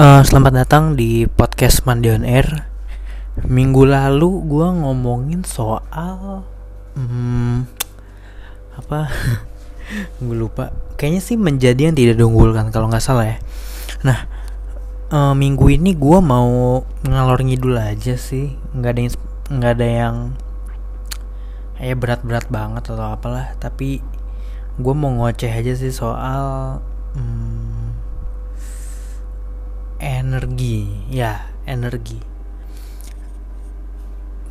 Uh, selamat datang di podcast Mandion Air. Minggu lalu gue ngomongin soal hmm, apa? gue lupa. Kayaknya sih menjadi yang tidak diunggulkan kalau nggak salah ya. Nah, uh, minggu ini gue mau ngalor ngidul aja sih. Nggak ada yang nggak ada yang ya berat-berat banget atau apalah. Tapi gue mau ngoceh aja sih soal hmm, energi. Ya energi.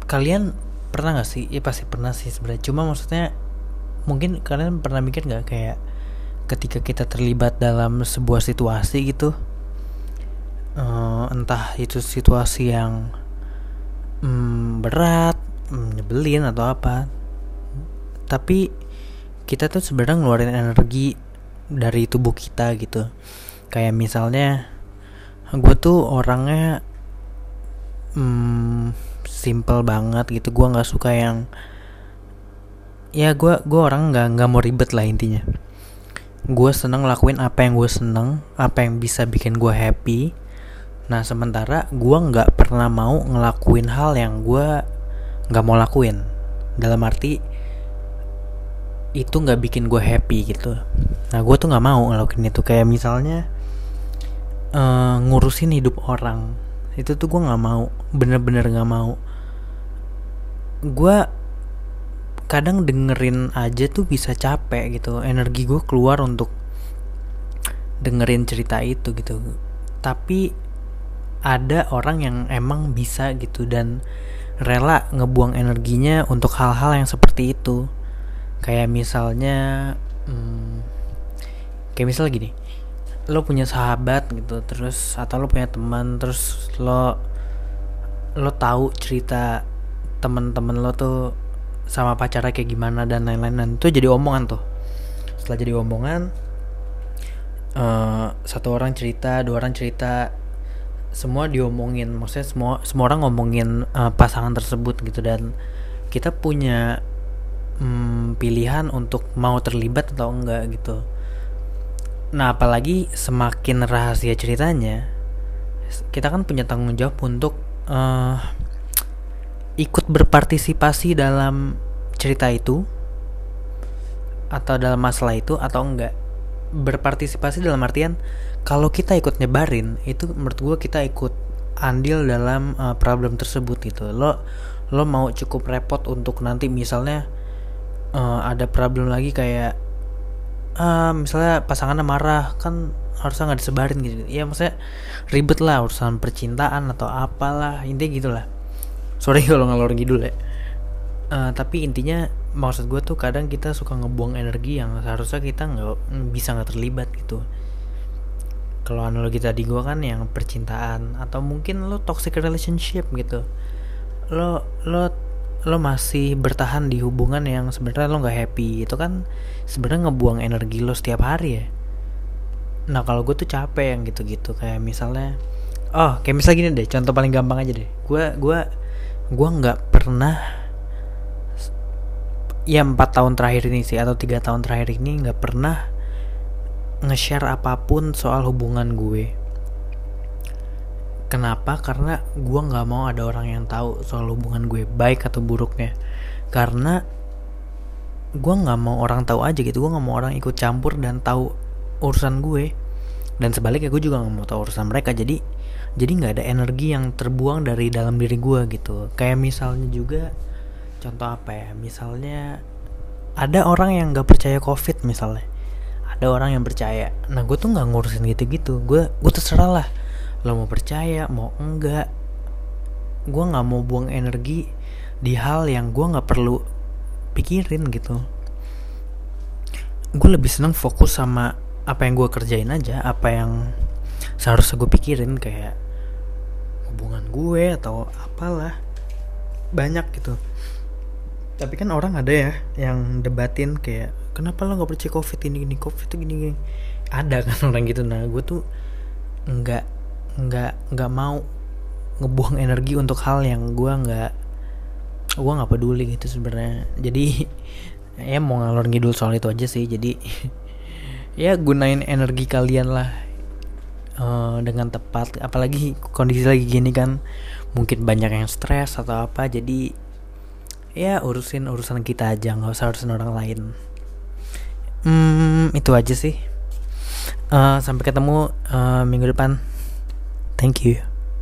Kalian pernah gak sih? Ya pasti pernah sih sebenarnya. Cuma maksudnya mungkin kalian pernah mikir nggak kayak ketika kita terlibat dalam sebuah situasi gitu uh, entah itu situasi yang um, berat um, nyebelin atau apa tapi kita tuh sebenarnya ngeluarin energi dari tubuh kita gitu. Kayak misalnya gue tuh orangnya hmm, simple banget gitu. Gue nggak suka yang ya gue gue orang nggak nggak mau ribet lah intinya. Gue seneng lakuin apa yang gue seneng apa yang bisa bikin gue happy. Nah sementara gue nggak pernah mau ngelakuin hal yang gue nggak mau lakuin. Dalam arti itu nggak bikin gue happy gitu. Nah gue tuh nggak mau ngelakuin itu. Kayak misalnya uh, ngurusin hidup orang. Itu tuh gue nggak mau bener-bener nggak mau. Gue kadang dengerin aja tuh bisa capek gitu. Energi gue keluar untuk dengerin cerita itu gitu. Tapi ada orang yang emang bisa gitu dan rela ngebuang energinya untuk hal-hal yang seperti itu. Kayak misalnya hmm, kayak misal gini lo punya sahabat gitu terus atau lo punya teman terus lo lo tahu cerita temen-temen lo tuh sama pacarnya kayak gimana dan lain-lain dan itu jadi omongan tuh. Setelah jadi omongan uh, satu orang cerita dua orang cerita semua diomongin maksudnya semua semua orang ngomongin uh, pasangan tersebut gitu dan kita punya um, pilihan untuk mau terlibat atau enggak gitu Nah, apalagi semakin rahasia ceritanya, kita kan punya tanggung jawab untuk uh, ikut berpartisipasi dalam cerita itu atau dalam masalah itu atau enggak. Berpartisipasi dalam artian kalau kita ikut nyebarin itu menurut gue kita ikut andil dalam uh, problem tersebut gitu. Lo lo mau cukup repot untuk nanti misalnya uh, ada problem lagi kayak uh, misalnya pasangannya marah kan harusnya nggak disebarin gitu. Ya maksudnya ribet lah urusan percintaan atau apalah intinya gitulah. Sorry kalau ngalor ngidul ya. Uh, tapi intinya maksud gue tuh kadang kita suka ngebuang energi yang seharusnya kita nggak bisa nggak terlibat gitu. Kalau analogi tadi gue kan yang percintaan atau mungkin lo toxic relationship gitu. Lo lo lo masih bertahan di hubungan yang sebenarnya lo nggak happy itu kan sebenarnya ngebuang energi lo setiap hari ya. Nah kalau gue tuh capek yang gitu-gitu kayak misalnya oh kayak misalnya gini deh contoh paling gampang aja deh. Gue gue gue nggak pernah ya empat tahun terakhir ini sih atau tiga tahun terakhir ini nggak pernah nge-share apa pun soal hubungan gue Kenapa? Karena gue nggak mau ada orang yang tahu soal hubungan gue baik atau buruknya. Karena gue nggak mau orang tahu aja gitu. Gue nggak mau orang ikut campur dan tahu urusan gue. Dan sebaliknya gue juga nggak mau tahu urusan mereka. Jadi jadi nggak ada energi yang terbuang dari dalam diri gue gitu. Kayak misalnya juga contoh apa ya? Misalnya ada orang yang nggak percaya covid misalnya. Ada orang yang percaya. Nah gue tuh nggak ngurusin gitu-gitu. Gue gue terserah lah lo mau percaya mau enggak? Gue nggak mau buang energi di hal yang gue nggak perlu pikirin gitu. Gue lebih seneng fokus sama apa yang gue kerjain aja apa yang seharusnya gue pikirin kayak hubungan gue atau apalah. Banyak gitu. Tapi kan orang ada ya yang debatin kayak kenapa lo nggak percaya covid ini ini covid itu gini gini? Ada kan orang gitu. Nah gue tuh nggak nggak nggak mau ngebuang energi untuk hal yang gue nggak gue nggak peduli gitu sebenarnya. Jadi ya mau ngalor ngidul soal itu aja sih. Jadi ya gunain energi kalian lah uh, dengan tepat. Apalagi kondisi lagi gini kan mungkin banyak yang stres atau apa. Jadi ya urusin urusan kita aja nggak usah urusin orang lain. Hmm itu aja sih. Uh, sampai ketemu uh, minggu depan thank you